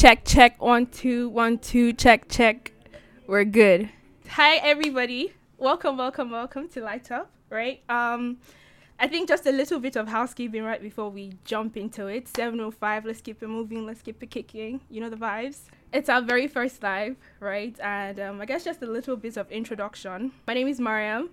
Check, check. One, two, one, two. Check, check. We're good. Hi, everybody. Welcome, welcome, welcome to Light Up. Right. Um, I think just a little bit of housekeeping right before we jump into it. 7:05. Let's keep it moving. Let's keep it kicking. You know the vibes. It's our very first live, right? And um, I guess just a little bit of introduction. My name is Mariam,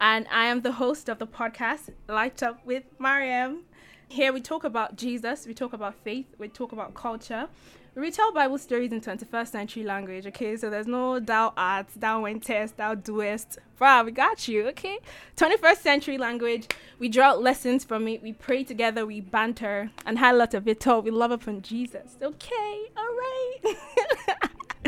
and I am the host of the podcast Light Up with Mariam. Here we talk about Jesus, we talk about faith, we talk about culture. We tell Bible stories in 21st century language, okay? So there's no thou art, thou wentest, thou doest. Bruh, we got you, okay? 21st century language. We draw lessons from it. We pray together, we banter, and highlight of it all. We love upon Jesus, okay? All right.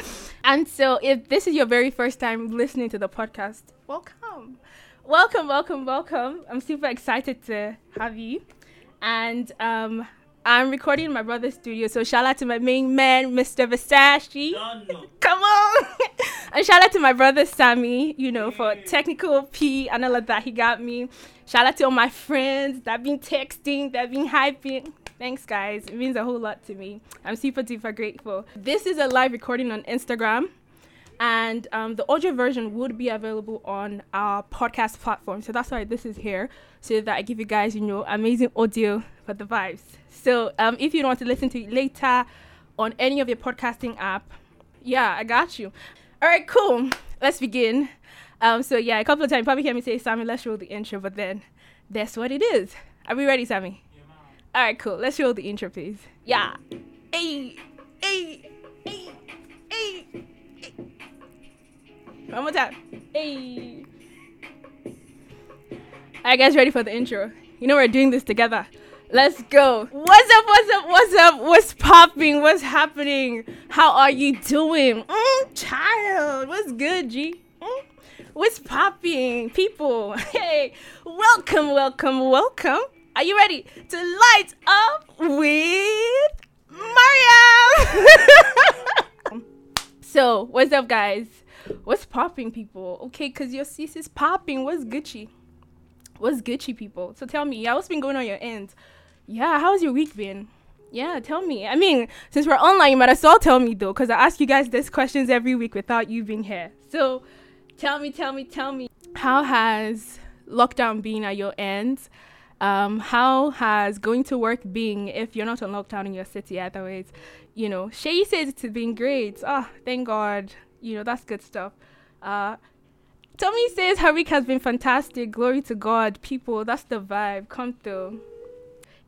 and so if this is your very first time listening to the podcast, welcome. Welcome, welcome, welcome. I'm super excited to have you and um, I'm recording in my brother's studio. So shout out to my main man, Mr. Versace. Come on. and shout out to my brother Sammy, you know, for technical P and all of that. He got me. Shout out to all my friends that been texting, that been hyping. Thanks, guys. It means a whole lot to me. I'm super duper grateful. This is a live recording on Instagram and um, the audio version would be available on our podcast platform. So that's why this is here, so that I give you guys, you know, amazing audio for the vibes. So um, if you want to listen to it later on any of your podcasting app, yeah, I got you. All right, cool. Let's begin. Um, so yeah, a couple of times probably hear me say, Sammy, let's roll the intro, but then that's what it is. Are we ready, Sammy? Yeah, All right, cool. Let's roll the intro, please. Yeah. Hey, hey, hey, One more time. Hey. Alright, guys, ready for the intro? You know we're doing this together. Let's go. What's up? What's up? What's up? What's popping? What's happening? How are you doing? Mm, child, what's good, G? Mm? What's popping, people? Hey, welcome, welcome, welcome. Are you ready to light up with Mariam? so, what's up, guys? What's popping, people? Okay, cause your sis is popping. What's Gucci? What's Gucci, people? So tell me, yeah, what's been going on your end? Yeah, how's your week been? Yeah, tell me. I mean, since we're online, you might as well tell me though, because I ask you guys these questions every week without you being here. So tell me, tell me, tell me. How has lockdown been at your end? Um, how has going to work been if you're not on lockdown in your city? Otherwise, you know, Shay says it's been great. Oh, thank God you know, that's good stuff. Uh, Tommy says her week has been fantastic. Glory to God. People, that's the vibe. Come through.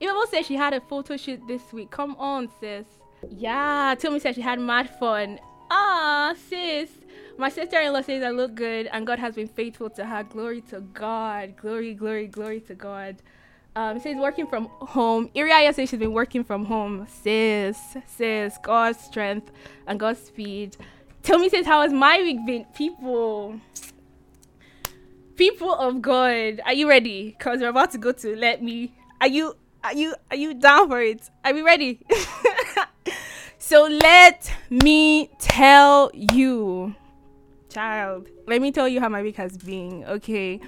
Imamo said she had a photo shoot this week. Come on, sis. Yeah, Tommy said she had mad fun. Ah, sis. My sister-in-law says I look good and God has been faithful to her. Glory to God. Glory, glory, glory to God. Um, says working from home. Iriaya says she's been working from home. Sis, sis, God's strength and God's speed. Tell me, says, how has my week been? People, people of God, are you ready? Cause we're about to go to let me. Are you? Are you? Are you down for it? Are we ready? so let me tell you, child. Let me tell you how my week has been. Okay.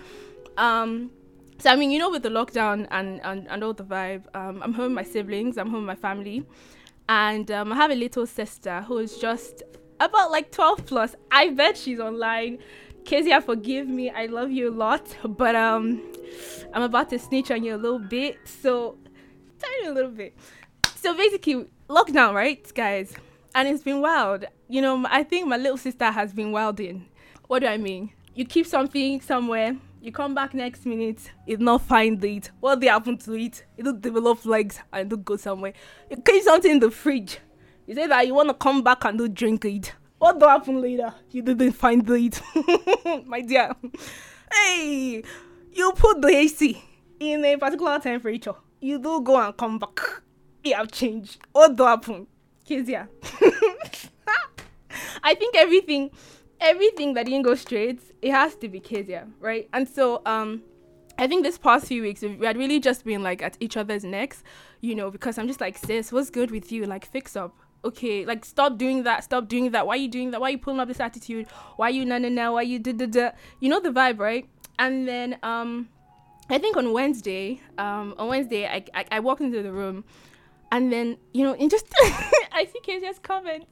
Um. So I mean, you know, with the lockdown and and, and all the vibe, um, I'm home with my siblings. I'm home with my family, and um, I have a little sister who is just about like 12 plus. I bet she's online. Kezia, forgive me. I love you a lot, but um, I'm about to snitch on you a little bit. So, tiny a little bit. So basically, lockdown, right, guys? And it's been wild. You know, I think my little sister has been wilding. What do I mean? You keep something somewhere, you come back next minute, it not find it. What they happen to it? It don't develop legs and don't go somewhere. You keep something in the fridge, you say that you want to come back and do drink it. What do happen later? You didn't find it, my dear. Hey, you put the AC in a particular temperature. You do go and come back. It have changed. What do happen? Kezia. I think everything, everything that didn't go straight, it has to be Kezia, right? And so, um, I think this past few weeks we had really just been like at each other's necks, you know, because I'm just like, sis, what's good with you? Like, fix up okay, like stop doing that, stop doing that. Why are you doing that? Why are you pulling up this attitude? Why are you na na na? Why are you da da da? You know the vibe, right? And then um, I think on Wednesday, um, on Wednesday, I, I I walked into the room, And then, you know, in just, I see Kezia's comment.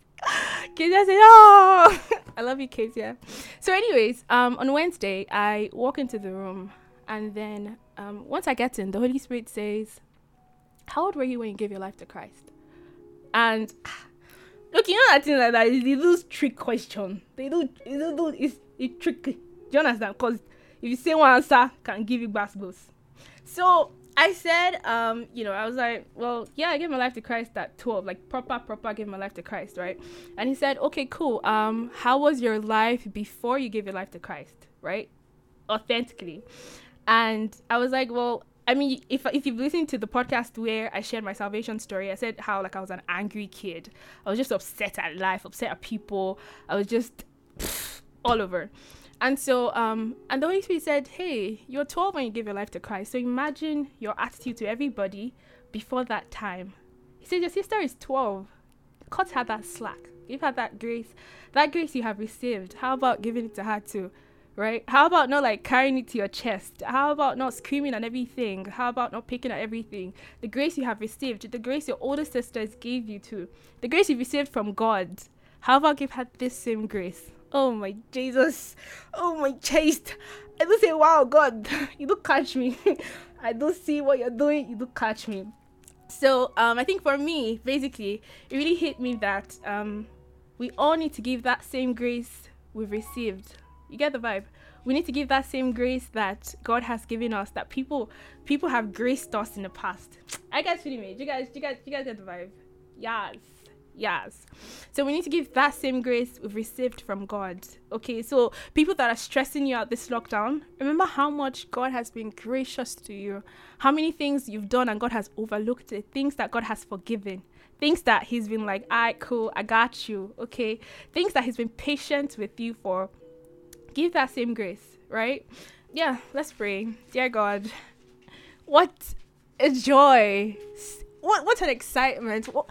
Kezia said, oh, I love you, Kezia. So anyways, um, on Wednesday, I walk into the room and then um, once I get in, the Holy Spirit says, how old were you when you gave your life to Christ? And look, you know that thing like that, they do trick question. They do, they do, it's, it's tricky. Do you understand? Because if you say one answer, can give you basketballs. So I said, um, you know, I was like, well, yeah, I gave my life to Christ at 12, like proper, proper, gave my life to Christ, right? And he said, okay, cool. Um, how was your life before you gave your life to Christ, right? Authentically. And I was like, well, I mean, if if you've listened to the podcast where I shared my salvation story, I said how like I was an angry kid. I was just upset at life, upset at people. I was just pff, all over. And so, um, and the Holy Spirit said, Hey, you're 12 when you give your life to Christ. So imagine your attitude to everybody before that time. He said, Your sister is 12. Cut her that slack. Give her that grace. That grace you have received. How about giving it to her too? Right? How about not like carrying it to your chest? How about not screaming at everything? How about not picking at everything? The grace you have received, the grace your older sisters gave you to, the grace you received from God. How about give her this same grace? Oh my Jesus. Oh my chest. I do say, wow, God, you do catch me. I do see what you're doing. You do catch me. So um, I think for me, basically, it really hit me that um, we all need to give that same grace we've received. You get the vibe? We need to give that same grace that God has given us. That people people have graced us in the past. I guys feeling me. You guys, you guys, you guys get the vibe? Yes. Yes. So we need to give that same grace we've received from God. Okay, so people that are stressing you out this lockdown, remember how much God has been gracious to you, how many things you've done and God has overlooked it, things that God has forgiven, things that He's been like, all right, cool, I got you. Okay, things that He's been patient with you for. Give that same grace, right? Yeah, let's pray. Dear God, what a joy! What what an excitement! What,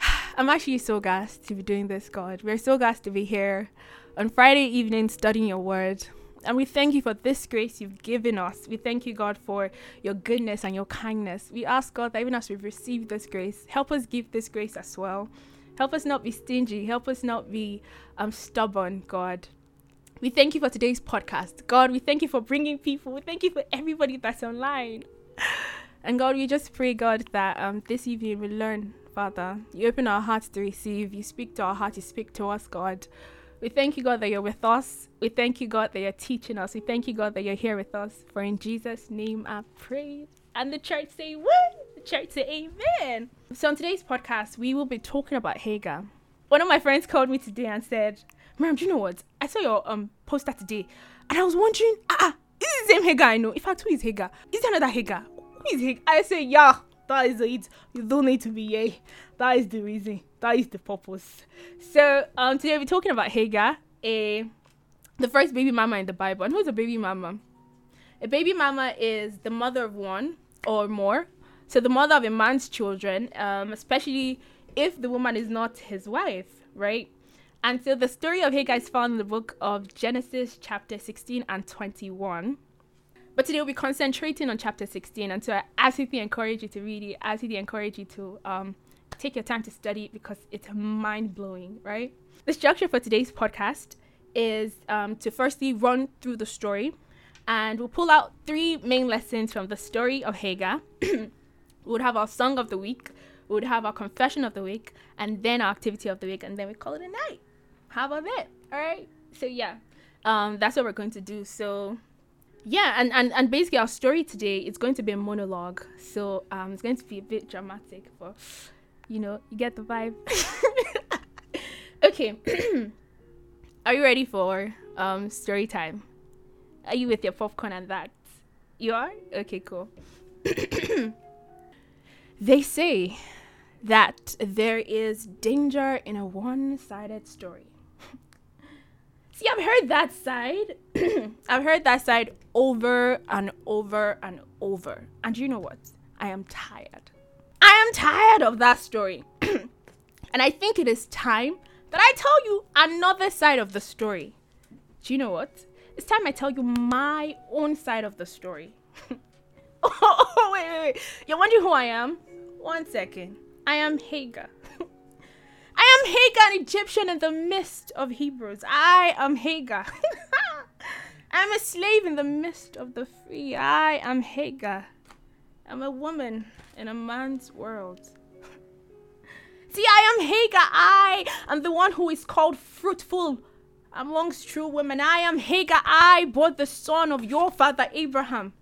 I'm actually so gassed to be doing this, God. We're so gassed to be here on Friday evening studying your word. And we thank you for this grace you've given us. We thank you, God, for your goodness and your kindness. We ask, God, that even as we've received this grace, help us give this grace as well. Help us not be stingy. Help us not be um, stubborn, God. We thank you for today's podcast. God, we thank you for bringing people. We thank you for everybody that's online. And God, we just pray, God, that um, this evening we learn Father. You open our hearts to receive. You speak to our heart. You speak to us, God. We thank you, God, that you're with us. We thank you, God, that you're teaching us. We thank you, God, that you're here with us. For in Jesus' name I pray. And the church say, what? The church say, Amen. So on today's podcast, we will be talking about Hagar. One of my friends called me today and said, Miriam, do you know what? I saw your um poster today, and I was wondering, ah, ah is it the same Hagar I know? In fact, who is Hagar? Is there another Hagar? Who is Hagar? I say, yeah, that is it. You don't need to be yay. That is the reason. That is the purpose. So um today we're talking about Hagar, a the first baby mama in the Bible. And who's a baby mama? A baby mama is the mother of one or more. So the mother of a man's children, um, especially if the woman is not his wife, right? And so the story of Hagar is found in the book of Genesis, chapter 16 and 21. But today we'll be concentrating on chapter 16. And so I absolutely encourage you to read it. I absolutely encourage you to um, take your time to study it because it's mind blowing, right? The structure for today's podcast is um, to firstly run through the story and we'll pull out three main lessons from the story of Hagar. we would have our song of the week, we would have our confession of the week, and then our activity of the week, and then we call it a night. How about that? All right. So, yeah, um, that's what we're going to do. So, yeah and, and and basically our story today is going to be a monologue. So um it's going to be a bit dramatic but you know you get the vibe. Okay. Are you ready for um story time? Are you with your popcorn and that? You are? Okay cool. They say that there is danger in a one-sided story See, I've heard that side. I've heard that side over and over and over. And you know what? I am tired. I am tired of that story. and I think it is time that I tell you another side of the story. Do you know what? It's time I tell you my own side of the story. oh, wait, wait, wait. You're wondering who I am? One second. I am Hagar. Am Hagar, an Egyptian in the midst of Hebrews. I am Hagar. I'm a slave in the midst of the free. I am Hagar. I'm a woman in a man's world. See, I am Hagar. I am the one who is called fruitful amongst true women. I am Hagar. I bore the son of your father Abraham.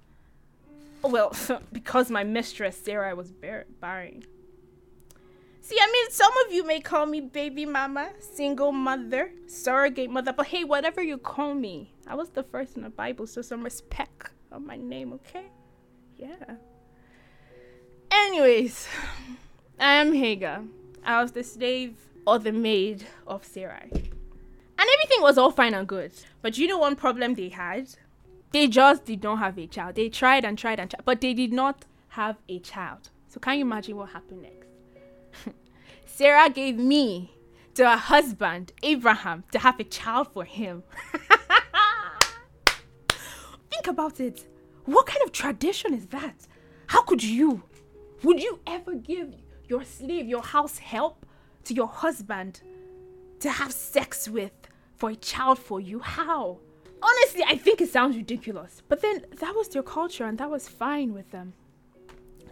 Oh, well, because my mistress Sarah was barren. See, I mean, some of you may call me baby mama, single mother, surrogate mother, but hey, whatever you call me, I was the first in the Bible, so some respect on my name, okay? Yeah. Anyways, I am Hagar. I was the slave or the maid of Sarai. And everything was all fine and good. But you know one problem they had? They just did not have a child. They tried and tried and tried, but they did not have a child. So can you imagine what happened next? Sarah gave me to her husband, Abraham, to have a child for him. Think about it. What kind of tradition is that? How could you? Would you ever give your slave, your house help to your husband to have sex with for a child for you? How? Honestly, I think it sounds ridiculous. But then that was their culture and that was fine with them.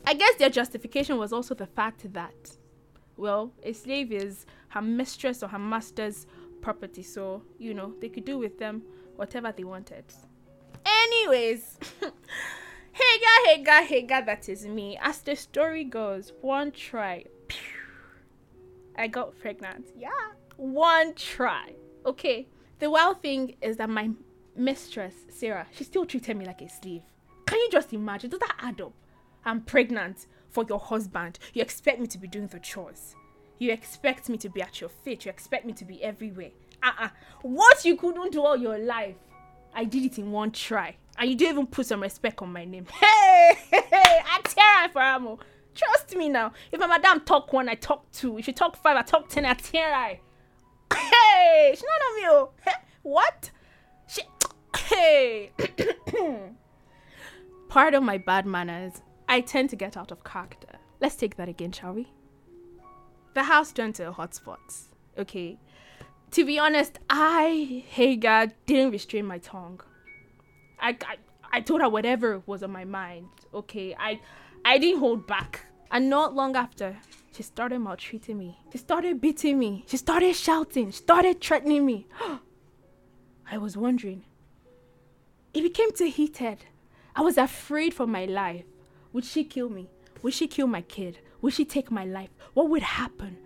I guess their justification was also the fact that well, a slave is her mistress or her master's property, so you know they could do with them whatever they wanted. Anyways, Hagar, Hagar, Hagar, that is me. As the story goes, one try, I got pregnant. Yeah, one try. Okay. The wild thing is that my mistress, Sarah, she still treated me like a slave. Can you just imagine? Does that add up? I'm pregnant for your husband. You expect me to be doing the chores. You expect me to be at your feet. You expect me to be everywhere. Uh-uh. What you couldn't do all your life, I did it in one try. And you didn't even put some respect on my name. Hey, hey, I tear for ammo. Oh. Trust me now. If my madam talk one, I talk two. If you talk five, I talk ten, I tear I. Hey, she's not on. Oh. What? She, hey. Part of my bad manners I tend to get out of character. Let's take that again, shall we? The house turned to a hotspot. Okay. To be honest, I, Hagar, didn't restrain my tongue. I, I, I told her whatever was on my mind. Okay. I, I didn't hold back. And not long after, she started maltreating me. She started beating me. She started shouting. She started threatening me. I was wondering. It became too heated. I was afraid for my life. Would she kill me? Would she kill my kid? Would she take my life? What would happen?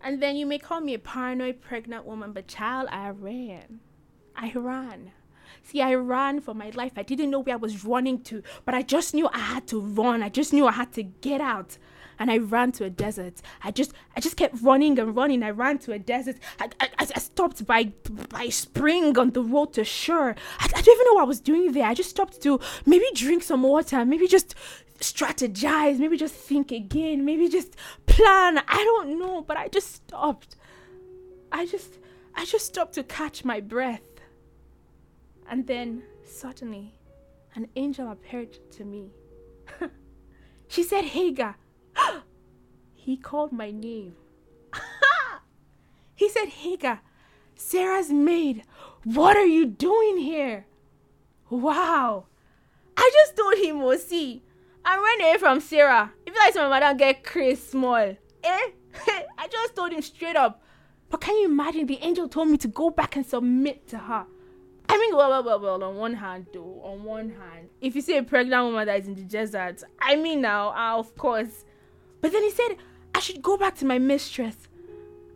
And then you may call me a paranoid pregnant woman, but child, I ran. I ran. See, I ran for my life. I didn't know where I was running to, but I just knew I had to run. I just knew I had to get out. And I ran to a desert. I just I just kept running and running. I ran to a desert. I, I, I stopped by by spring on the road to Shur. I, I don't even know what I was doing there. I just stopped to maybe drink some water, maybe just strategize, maybe just think again, maybe just plan. I don't know, but I just stopped. I just I just stopped to catch my breath. And then suddenly an angel appeared to me. she said, Hagar. he called my name. he said, Hagar, Sarah's maid. What are you doing here? Wow. I just told him, was I'm running away from Sarah. If you like my mother get Chris small. Eh? I just told him straight up. But can you imagine the angel told me to go back and submit to her? I mean, well, well, well, well, on one hand, though, on one hand, if you see a pregnant woman that is in the desert, I mean, now, uh, of course. But then he said, I should go back to my mistress.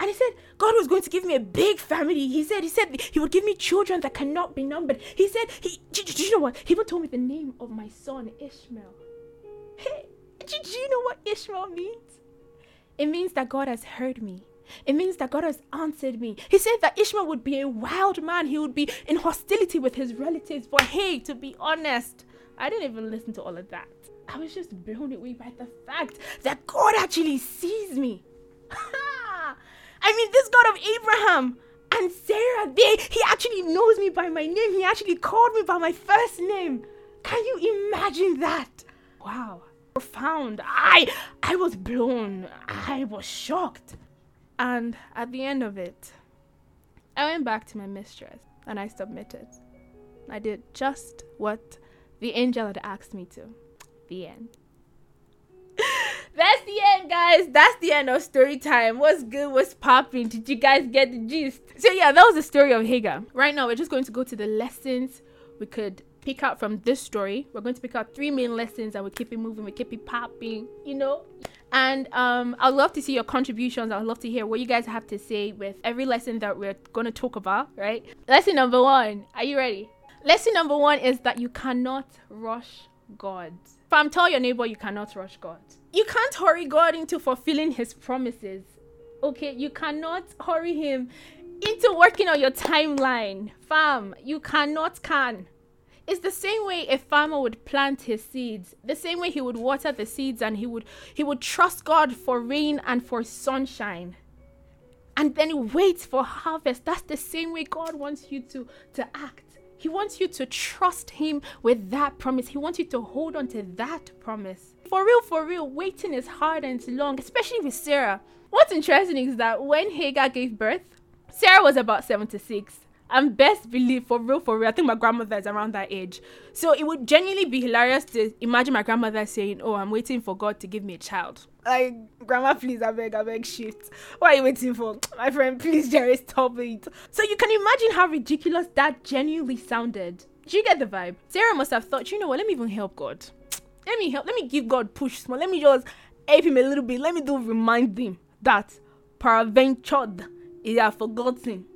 And he said, God was going to give me a big family. He said, He said He would give me children that cannot be numbered. He said, He, do, do you know what? He even told me the name of my son, Ishmael. Do you know what Ishmael means? It means that God has heard me. It means that God has answered me. He said that Ishmael would be a wild man. He would be in hostility with his relatives. But hey, to be honest, I didn't even listen to all of that. I was just blown away by the fact that God actually sees me. I mean, this God of Abraham and Sarah, they, he actually knows me by my name. He actually called me by my first name. Can you imagine that? Wow. Profound. I I was blown. I was shocked. And at the end of it, I went back to my mistress and I submitted. I did just what the angel had asked me to. The end. That's the end, guys. That's the end of story time. What's good? What's popping? Did you guys get the gist? So yeah, that was the story of Hagar. Right now, we're just going to go to the lessons we could pick out from this story. We're going to pick out three main lessons and we keep it moving, we keep it popping, you know. And um, I'd love to see your contributions. I'd love to hear what you guys have to say with every lesson that we're going to talk about, right? Lesson number one. Are you ready? Lesson number one is that you cannot rush God. Fam, tell your neighbor you cannot rush God. You can't hurry God into fulfilling his promises. Okay, you cannot hurry him into working on your timeline. Fam, you cannot can. It's the same way a farmer would plant his seeds. The same way he would water the seeds and he would he would trust God for rain and for sunshine. And then wait for harvest. That's the same way God wants you to to act. He wants you to trust him with that promise. He wants you to hold on to that promise. For real, for real, waiting is hard and it's long, especially with Sarah. What's interesting is that when Hagar gave birth, Sarah was about 76 and best believe for real for real i think my grandmother is around that age. So it would genuinely be hilarious to imagine my grandmother saying oh i'm waiting for god to give me a child. Like grandma please i beg i beg shit. What are you waiting for? My friend please jerry stop it. So you can imagine how ridiculous that genuinely sounded. Do you get the vibe? Sarah must have thought you know what? Let me even help god. Let me help let me give god push small. Let me just help him a little bit. Let me do remind him that peradventure he has forgotten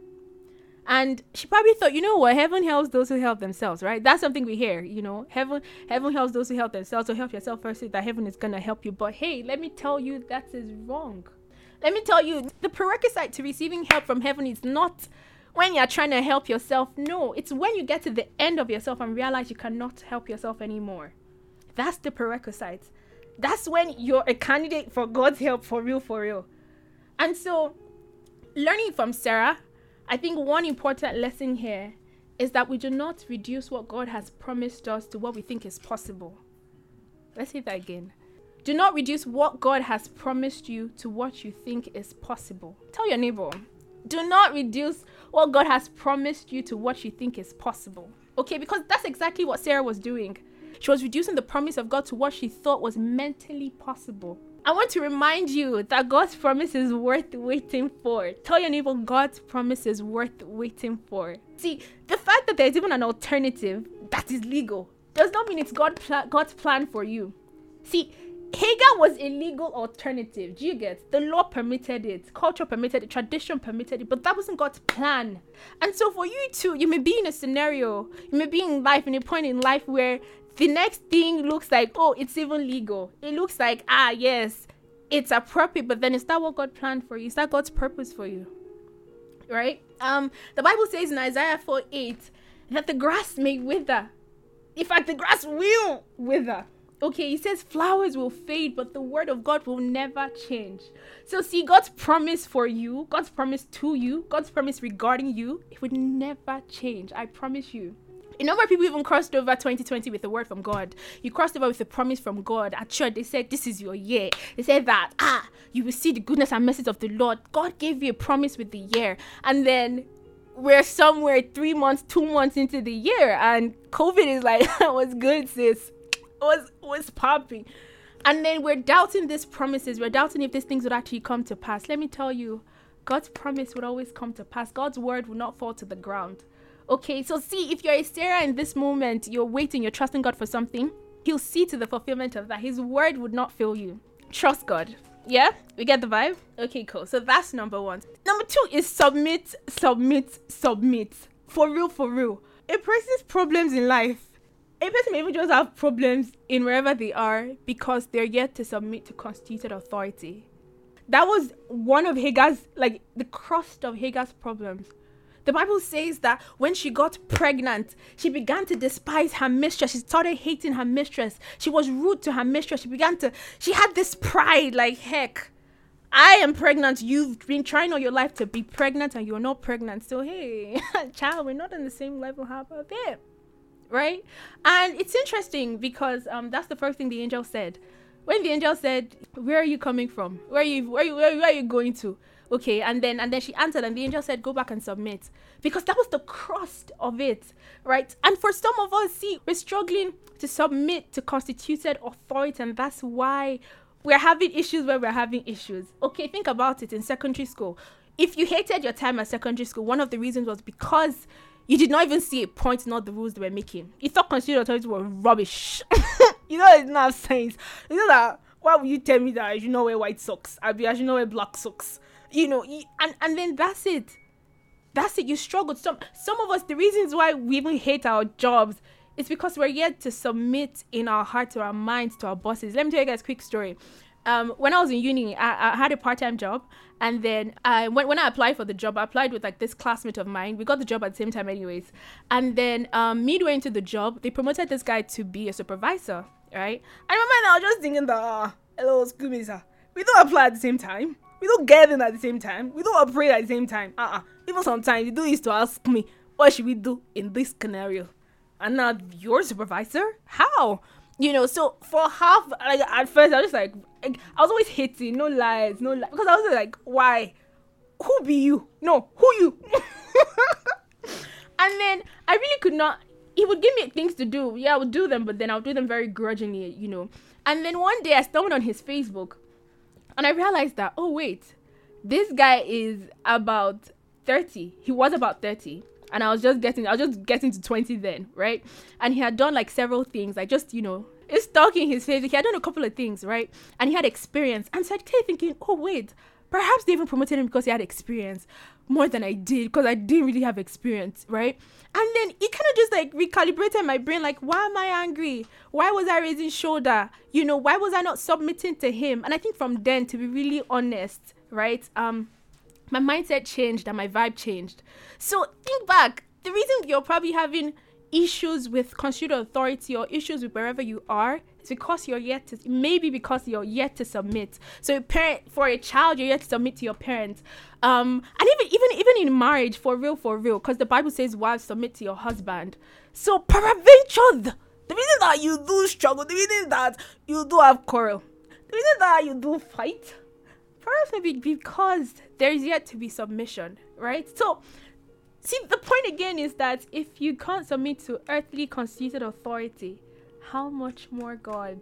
and she probably thought you know what? Heaven helps those who help themselves right? That's something we hear you know? Heaven heaven helps those who help themselves. So help yourself first that heaven is gonna help you. But hey let me tell you that is wrong. Let me tell you the prerequisite to receiving help from heaven is not when you're trying to help yourself. No it's when you get to the end of yourself and realize you cannot help yourself anymore. That's the prerequisite. That's when you're a candidate for god's help for real for real. And so learning from sarah I think one important lesson here is that we do not reduce what God has promised us to what we think is possible. Let's say that again. Do not reduce what God has promised you to what you think is possible. Tell your neighbor, do not reduce what God has promised you to what you think is possible. Okay, because that's exactly what Sarah was doing. She was reducing the promise of God to what she thought was mentally possible. I want to remind you that God's promise is worth waiting for. Tell your neighbor God's promise is worth waiting for. See, the fact that there's even an alternative that is legal does not mean it's God pl- God's plan for you. See, Hagar was a legal alternative. Do you get? The law permitted it, culture permitted it, tradition permitted it, but that wasn't God's plan. And so for you too, you may be in a scenario, you may be in life, in a point in life where the next thing looks like, oh, it's even legal. It looks like, ah, yes, it's appropriate, but then is that what God planned for you? Is that God's purpose for you? Right? Um, the Bible says in Isaiah 4 8 that the grass may wither. In fact, the grass will wither. Okay, he says flowers will fade, but the word of God will never change. So, see, God's promise for you, God's promise to you, God's promise regarding you, it would never change. I promise you. A number of people even crossed over 2020 with a word from God. You crossed over with a promise from God. At church, they said, This is your year. They said that, ah, you will see the goodness and mercy of the Lord. God gave you a promise with the year. And then we're somewhere three months, two months into the year, and COVID is like, What's good, sis? What's, what's popping? And then we're doubting these promises. We're doubting if these things would actually come to pass. Let me tell you, God's promise would always come to pass. God's word will not fall to the ground. Okay, so see, if you're a Sarah in this moment, you're waiting, you're trusting God for something, He'll see to the fulfillment of that. His word would not fail you. Trust God. Yeah, we get the vibe? Okay, cool. So that's number one. Number two is submit, submit, submit. For real, for real. A person's problems in life, a person may even just have problems in wherever they are because they're yet to submit to constituted authority. That was one of Hagar's, like, the crust of Hagar's problems the Bible says that when she got pregnant, she began to despise her mistress. She started hating her mistress. She was rude to her mistress. She began to, she had this pride like, heck, I am pregnant. You've been trying all your life to be pregnant and you're not pregnant. So, hey, child, we're not on the same level. How about that? Right? And it's interesting because um, that's the first thing the angel said when the angel said, "Where are you coming from? Where are you? Where are you? Where, where are you going to?" Okay, and then and then she answered, and the angel said, "Go back and submit," because that was the crust of it, right? And for some of us, see, we're struggling to submit to constituted authority, and that's why we're having issues where we're having issues. Okay, think about it in secondary school. If you hated your time at secondary school, one of the reasons was because you did not even see a point in all the rules they were making. You thought constituted authority were rubbish. you know, it's not sense. You know that why would you tell me that I should not wear white socks? I be I should not wear black socks. You know, and and then that's it. That's it. You struggled. Some some of us, the reasons why we even hate our jobs it's because we're yet to submit in our heart to our minds to our bosses. Let me tell you guys a quick story. Um, when I was in uni, I, I had a part-time job, and then I when, when I applied for the job, I applied with like this classmate of mine. We got the job at the same time, anyways. And then um, midway into the job, they promoted this guy to be a supervisor, right? I remember I was just thinking that, uh, hello, excuse. We don't apply at the same time. We don't get in at the same time. We don't operate at the same time. Uh-uh. Even sometimes you do is to ask me, what should we do in this scenario? I'm not your supervisor. How? You know, so for half, like at first, I was just like, I was always hating, no lies, no lies, because I was like, why? Who be you? No, who you? and then I really could not. He would give me things to do. Yeah, I would do them, but then I would do them very grudgingly, you know. And then one day I stumbled on his Facebook, and I realized that oh wait, this guy is about thirty. He was about thirty and I was just getting I was just getting to 20 then, right? And he had done like several things, like just, you know, it's stalking his face. He had done a couple of things, right? And he had experience. And so I kept thinking, oh wait, perhaps they even promoted him because he had experience more than I did, because I didn't really have experience, right? And then it kind of just like recalibrated my brain, like, why am I angry? Why was I raising shoulder? You know, why was I not submitting to him? And I think from then, to be really honest, right? Um, my mindset changed and my vibe changed. So think back. The reason you're probably having issues with constituted authority or issues with wherever you are is because you're yet to maybe because you're yet to submit. So parent for a child, you're yet to submit to your parents. Um, and even even even in marriage, for real, for real, because the Bible says wives submit to your husband. So peradventure, the reason that you do struggle, the reason that you do have quarrel, the reason that you do fight Perhaps maybe because there is yet to be submission, right? So, see, the point again is that if you can't submit to earthly constituted authority, how much more God?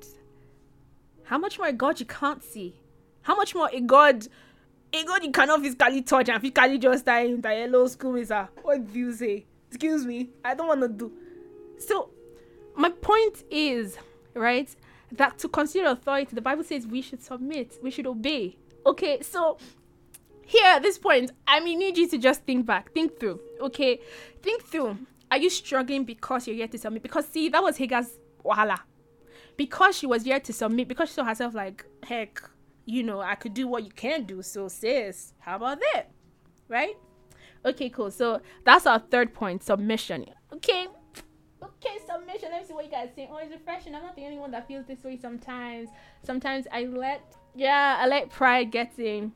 How much more God you can't see? How much more a God, a God you cannot physically touch and physically just die in the yellow school is a what do you say? Excuse me, I don't want to do. So, my point is, right, that to consider authority, the Bible says we should submit, we should obey. Okay, so here at this point, I mean, need you to just think back, think through. Okay, think through. Are you struggling because you're yet to submit? Because see, that was Hagar's wahala. Because she was yet to submit, because she saw herself like, heck, you know, I could do what you can't do. So sis, how about that? Right? Okay, cool. So that's our third point, submission. Okay. Okay, submission. Let me see what you guys think. Oh, it's refreshing. I'm not the only one that feels this way sometimes. Sometimes I let yeah, I let pride get in.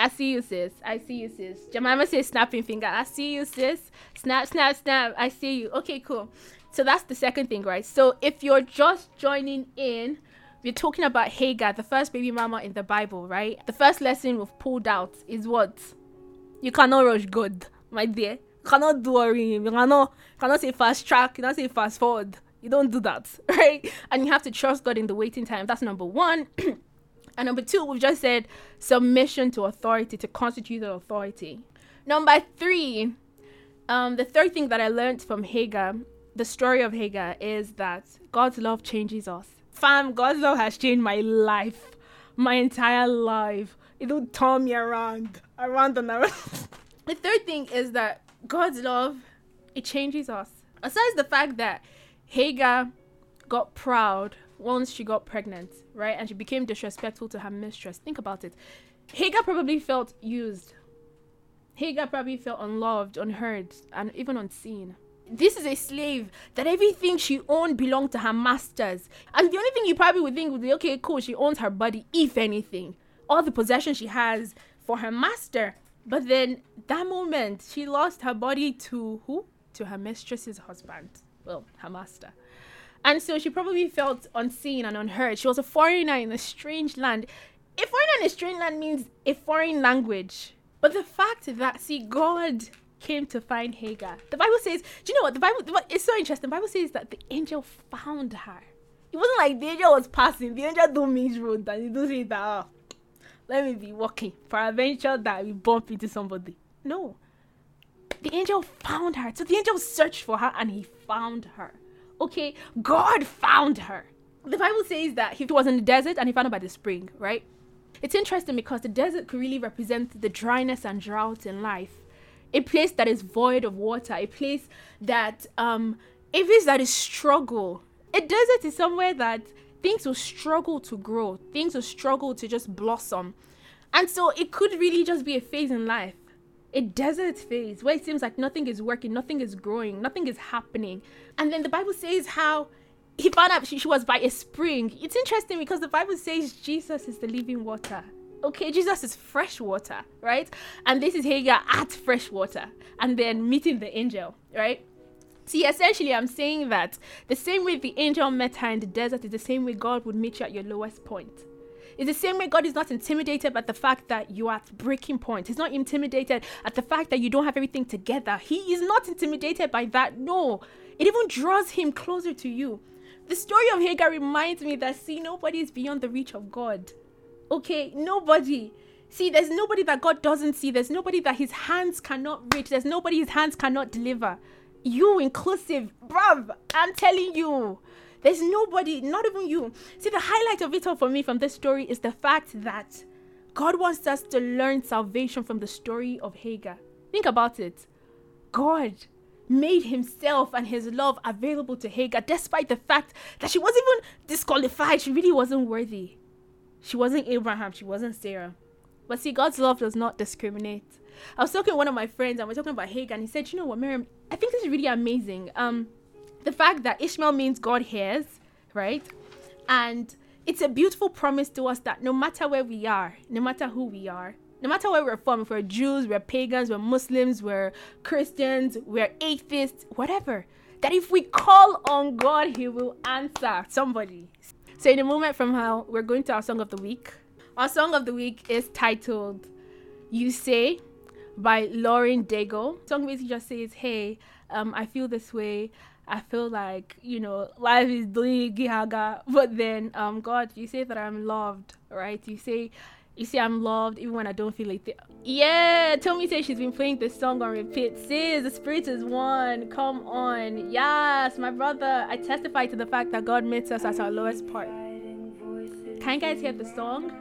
I see you, sis. I see you, sis. Jemima says snapping finger. I see you, sis. Snap, snap, snap. I see you. Okay, cool. So that's the second thing, right? So if you're just joining in, we're talking about Hagar, the first baby mama in the Bible, right? The first lesson we've pulled out is what? You cannot rush God, my dear. You cannot do a ring. You cannot, cannot say fast track. You cannot say fast forward. You don't do that, right? And you have to trust God in the waiting time. That's number one. And number two, we've just said submission to authority, to constituted authority. Number three, um, the third thing that I learned from Hagar, the story of Hagar, is that God's love changes us. Fam, God's love has changed my life, my entire life. It'll turn me around, around and around. the third thing is that God's love, it changes us. Aside the fact that Hagar got proud once she got pregnant, right? And she became disrespectful to her mistress. Think about it. Hagar probably felt used. Hagar probably felt unloved, unheard, and even unseen. This is a slave that everything she owned belonged to her masters. And the only thing you probably would think would be okay, cool, she owns her body, if anything. All the possession she has for her master. But then that moment, she lost her body to who? To her mistress's husband. Well, her master. And so she probably felt unseen and unheard. She was a foreigner in a strange land. A foreigner in a strange land means a foreign language. But the fact that, see, God came to find Hagar. The Bible says, do you know what? The Bible, it's so interesting. The Bible says that the angel found her. It wasn't like the angel was passing. The angel don't meet road and he don't say that, oh, let me be walking for adventure that we bump into somebody. No. The angel found her. So the angel searched for her and he found her. Okay, God found her. The Bible says that he was in the desert and he found her by the spring, right? It's interesting because the desert could really represent the dryness and drought in life. A place that is void of water, a place that um a place that is struggle. A desert is somewhere that things will struggle to grow, things will struggle to just blossom. And so it could really just be a phase in life. A desert phase where it seems like nothing is working, nothing is growing, nothing is happening. And then the Bible says how he found out she, she was by a spring. It's interesting because the Bible says Jesus is the living water. Okay, Jesus is fresh water, right? And this is Hagar at fresh water and then meeting the angel, right? See, essentially, I'm saying that the same way the angel met her in the desert is the same way God would meet you at your lowest point. It's the same way God is not intimidated by the fact that you are at breaking point. He's not intimidated at the fact that you don't have everything together. He is not intimidated by that. No, it even draws him closer to you. The story of Hagar reminds me that, see, nobody is beyond the reach of God. Okay, nobody. See, there's nobody that God doesn't see. There's nobody that his hands cannot reach. There's nobody his hands cannot deliver. You inclusive, bruv, I'm telling you. There's nobody, not even you. See, the highlight of it all for me from this story is the fact that God wants us to learn salvation from the story of Hagar. Think about it. God made himself and his love available to Hagar despite the fact that she wasn't even disqualified. She really wasn't worthy. She wasn't Abraham, she wasn't Sarah. But see, God's love does not discriminate. I was talking to one of my friends and we're talking about Hagar, and he said, You know what, Miriam, I think this is really amazing. Um, the fact that Ishmael means God hears, right? And it's a beautiful promise to us that no matter where we are, no matter who we are, no matter where we're from, if we're Jews, we're pagans, we're Muslims, we're Christians, we're atheists, whatever, that if we call on God, He will answer somebody. So, in a moment from now, we're going to our song of the week. Our song of the week is titled You Say by Lauren Daigle. The song basically just says, Hey, um, I feel this way. I feel like, you know, life is doing gihaga, but then, um, God, you say that I'm loved, right? You say you see, I'm loved even when I don't feel like it. Yeah, Tommy says she's been playing this song on repeat. Sis, the spirit is one. Come on. Yes, my brother. I testify to the fact that God meets us at our lowest part. Can you guys hear the song?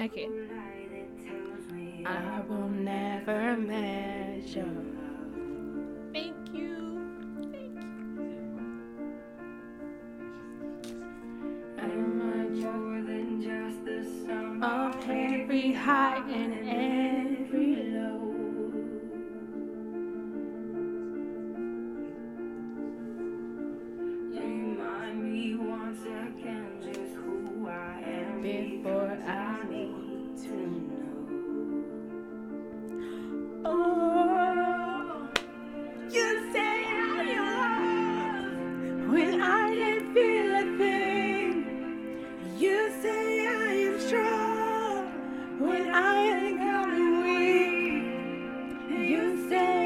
Okay. I will never measure. Thank you. Thank you. I'm more than just the sum of every high and every you say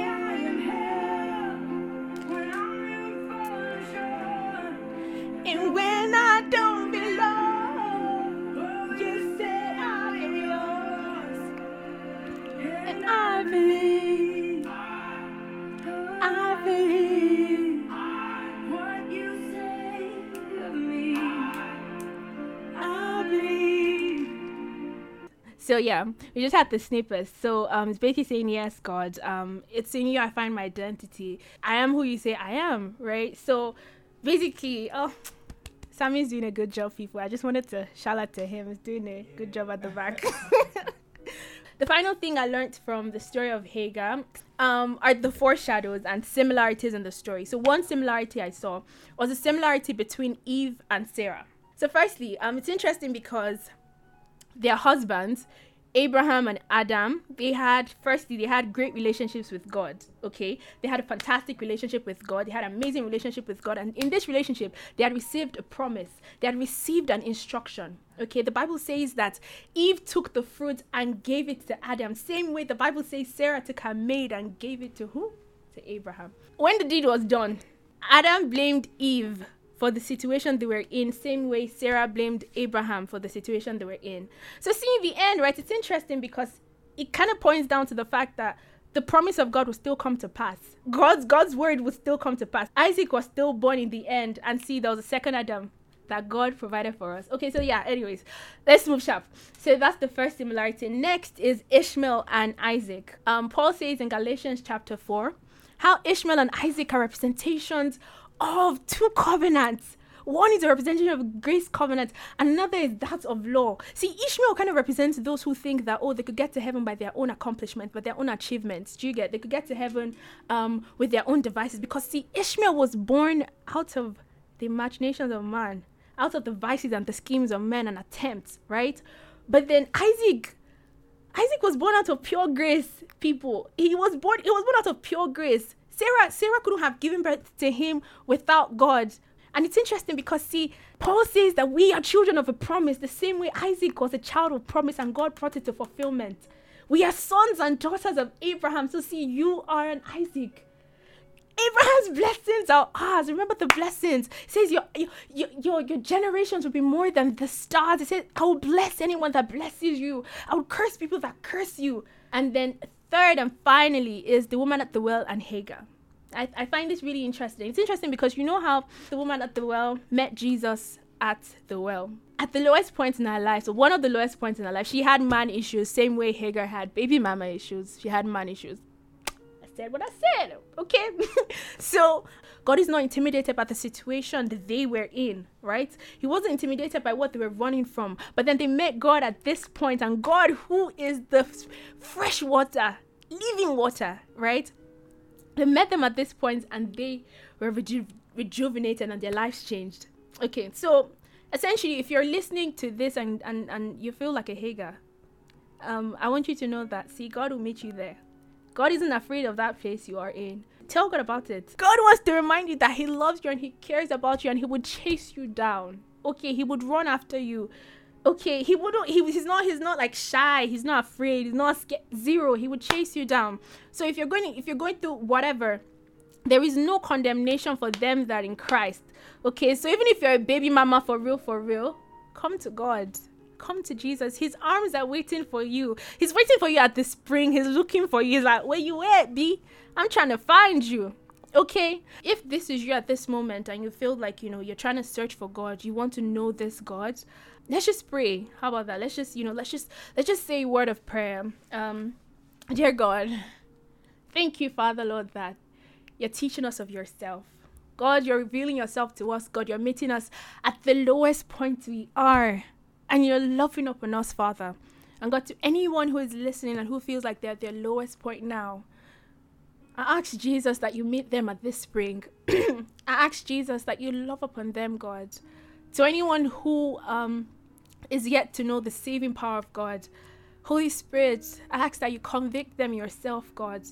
so yeah, we just had the snippets. So um, it's basically saying, yes, God, um, it's in you I find my identity. I am who you say I am, right? So basically, oh, Sammy's doing a good job, people. I just wanted to shout out to him. He's doing a good job at the back. the final thing I learned from the story of Hagar um, are the foreshadows and similarities in the story. So one similarity I saw was a similarity between Eve and Sarah. So firstly, um, it's interesting because their husbands, Abraham and Adam, they had firstly they had great relationships with God. Okay, they had a fantastic relationship with God. They had amazing relationship with God, and in this relationship, they had received a promise. They had received an instruction. Okay, the Bible says that Eve took the fruit and gave it to Adam. Same way the Bible says Sarah took her maid and gave it to who? To Abraham. When the deed was done, Adam blamed Eve for the situation they were in, same way Sarah blamed Abraham for the situation they were in. So, seeing the end, right, it's interesting because it kind of points down to the fact that the promise of God will still come to pass. God's God's word will still come to pass. Isaac was still born in the end, and see, there was a second Adam that God provided for us. Okay, so yeah, anyways, let's move sharp. So that's the first similarity. Next is Ishmael and Isaac. Um, Paul says in Galatians chapter 4 how Ishmael and Isaac are representations of two covenants. One is a representation of grace covenant, another is that of law. See, Ishmael kind of represents those who think that oh, they could get to heaven by their own accomplishments, by their own achievements. Do you get? They could get to heaven um, with their own devices because see, Ishmael was born out of the imaginations of man, out of the vices and the schemes of men and attempts, right? But then Isaac, Isaac was born out of pure grace. People, he was born. He was born out of pure grace Sarah, Sarah couldn't have given birth to him without God. And it's interesting because, see, Paul says that we are children of a promise, the same way Isaac was a child of promise and God brought it to fulfillment. We are sons and daughters of Abraham. So, see, you are an Isaac. Abraham's blessings are ours. Remember the blessings. It says your, your, your, your generations will be more than the stars. It says, I will bless anyone that blesses you. I will curse people that curse you. And then third and finally is the woman at the well and Hagar. I, I find this really interesting. It's interesting because you know how the woman at the well met Jesus at the well. At the lowest point in her life, so one of the lowest points in her life, she had man issues, same way Hagar had baby mama issues. She had man issues. I said what I said, okay? so God is not intimidated by the situation that they were in, right? He wasn't intimidated by what they were running from. But then they met God at this point, and God, who is the fresh water, living water, right? They met them at this point and they were reju- rejuvenated and their lives changed. Okay, so essentially, if you're listening to this and, and, and you feel like a Hagar, um, I want you to know that, see, God will meet you there. God isn't afraid of that place you are in. Tell God about it. God wants to remind you that He loves you and He cares about you and He would chase you down. Okay, He would run after you. Okay, He wouldn't. He, he's not. He's not like shy. He's not afraid. He's not scared. Zero. He would chase you down. So if you're going, if you're going through whatever, there is no condemnation for them that are in Christ. Okay, so even if you're a baby mama for real, for real, come to God come to Jesus. His arms are waiting for you. He's waiting for you at the spring. He's looking for you. He's like, where you at, B? I'm trying to find you. Okay? If this is you at this moment and you feel like, you know, you're trying to search for God, you want to know this God, let's just pray. How about that? Let's just, you know, let's just let's just say a word of prayer. Um, dear God, thank you, Father Lord, that you're teaching us of yourself. God, you're revealing yourself to us. God, you're meeting us at the lowest point we are and you're loving upon us, Father. And God, to anyone who is listening and who feels like they're at their lowest point now, I ask Jesus that you meet them at this spring. I ask Jesus that you love upon them, God. To anyone who um, is yet to know the saving power of God, Holy Spirit, I ask that you convict them yourself, God.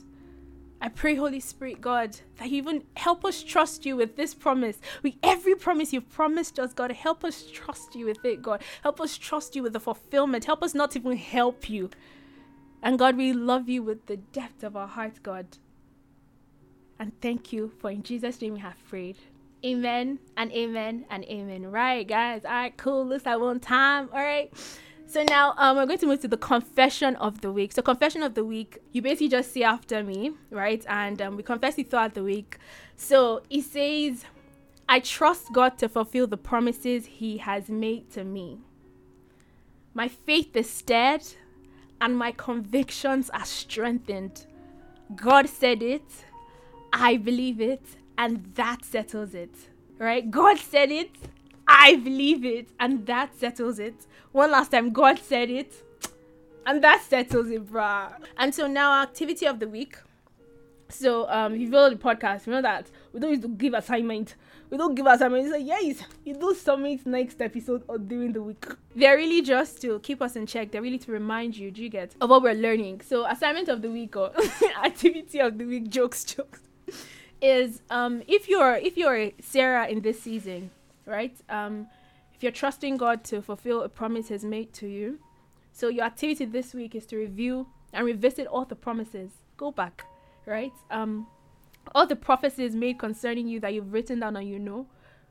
I pray, Holy Spirit, God, that you even help us trust you with this promise. With every promise you've promised us, God, help us trust you with it, God. Help us trust you with the fulfillment. Help us not even help you. And God, we love you with the depth of our hearts, God. And thank you for in Jesus' name we have prayed. Amen and amen and amen. Right, guys. All right, cool. Looks like one time. All right. So now um, we're going to move to the confession of the week. So confession of the week, you basically just say after me, right? And um, we confess it throughout the week. So it says, I trust God to fulfill the promises He has made to me. My faith is stirred and my convictions are strengthened. God said it, I believe it, and that settles it. Right? God said it, I believe it, and that settles it. One last time, God said it, and that settles it, bruh. And so now, activity of the week. So um, if you follow the podcast, you know that we don't used to give assignment. We don't give assignment. It's like yes, you do submit next episode or during the week. They're really just to keep us in check. They're really to remind you, do you get, of what we're learning. So assignment of the week or activity of the week, jokes, jokes, is um if you're if you're Sarah in this season, right? Um, if you're trusting God to fulfill a promise He's made to you, so your activity this week is to review and revisit all the promises. Go back right? Um, all the prophecies made concerning you that you've written down and you know,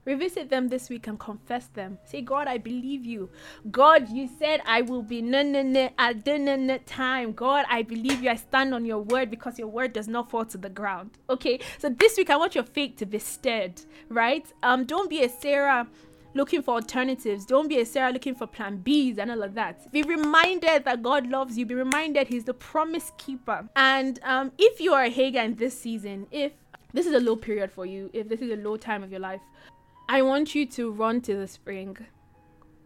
revisit them this week and confess them. Say, God, I believe you. God, you said I will be no no no at the time. God, I believe you. I stand on your word because your word does not fall to the ground. Okay, so this week I want your faith to be stirred, right? Um, don't be a Sarah looking for alternatives. Don't be a Sarah looking for plan Bs and all of that. Be reminded that God loves you. Be reminded He's the promise keeper. And um, if you are a Hagar in this season, if this is a low period for you, if this is a low time of your life, I want you to run to the spring.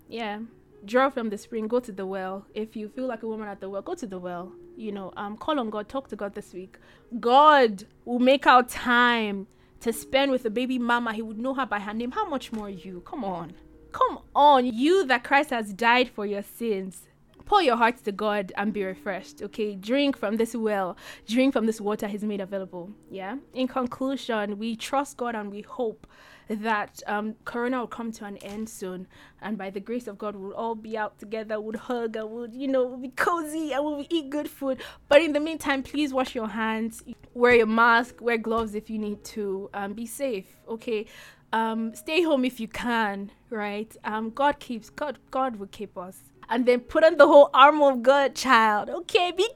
Yeah. Draw from the spring, go to the well. If you feel like a woman at the well, go to the well. You know, um, call on God, talk to God this week. God will make out time to spend with a baby mama, he would know her by her name. How much more you? Come on. Come on. You that Christ has died for your sins. Pour your hearts to God and be refreshed. Okay, drink from this well, drink from this water He's made available. Yeah. In conclusion, we trust God and we hope that um, Corona will come to an end soon, and by the grace of God, we'll all be out together, we'll hug, and we'll, you know, we'll be cozy and we'll eat good food. But in the meantime, please wash your hands, wear your mask, wear gloves if you need to, um, be safe. Okay. Um, stay home if you can, right? Um, God keeps God. God will keep us, and then put on the whole armor of God, child. Okay, be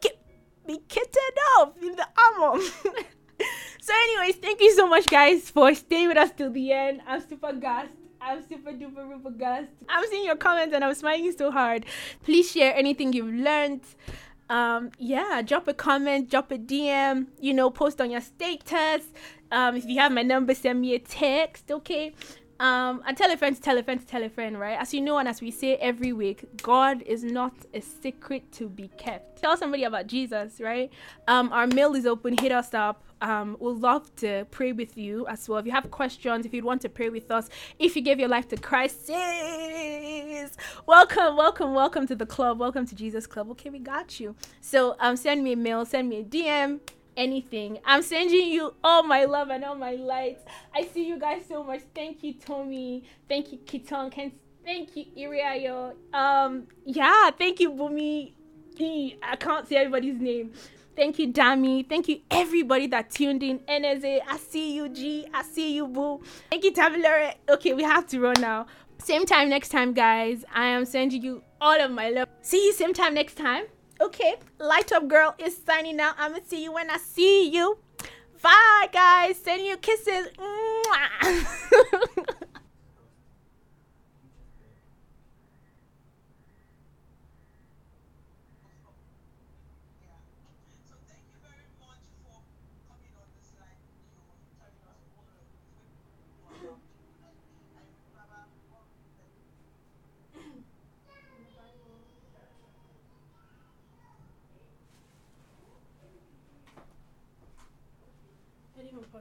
be kitted up in the armor. so, anyways, thank you so much, guys, for staying with us till the end. I'm super gassed. I'm super duper duper gassed. I'm seeing your comments and I'm smiling so hard. Please share anything you've learned. Um, yeah, drop a comment, drop a DM, you know, post on your status. Um, if you have my number, send me a text, okay? Um, and tell a friend to tell a friend to tell a friend, right? As you know, and as we say every week, God is not a secret to be kept. Tell somebody about Jesus, right? Um, our mail is open. Hit us up. Um, we'd love to pray with you as well. If you have questions, if you'd want to pray with us, if you gave your life to Christ, yes, welcome, welcome, welcome to the club. Welcome to Jesus Club. Okay, we got you. So um, send me a mail, send me a DM anything. I'm sending you all my love and all my light. I see you guys so much. Thank you, Tommy. Thank you, Kitong. Thank you, Iriayo. Um, yeah, thank you, Bumi. I can't say everybody's name. Thank you, Dami. Thank you, everybody that tuned in. NSA, I see you, G. I see you, Boo. Thank you, Tabulary. Okay, we have to run now. Same time next time, guys. I am sending you all of my love. See you same time next time. Okay, Light Up Girl is signing out. I'm gonna see you when I see you. Bye, guys. Sending you kisses.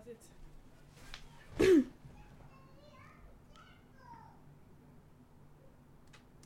deposit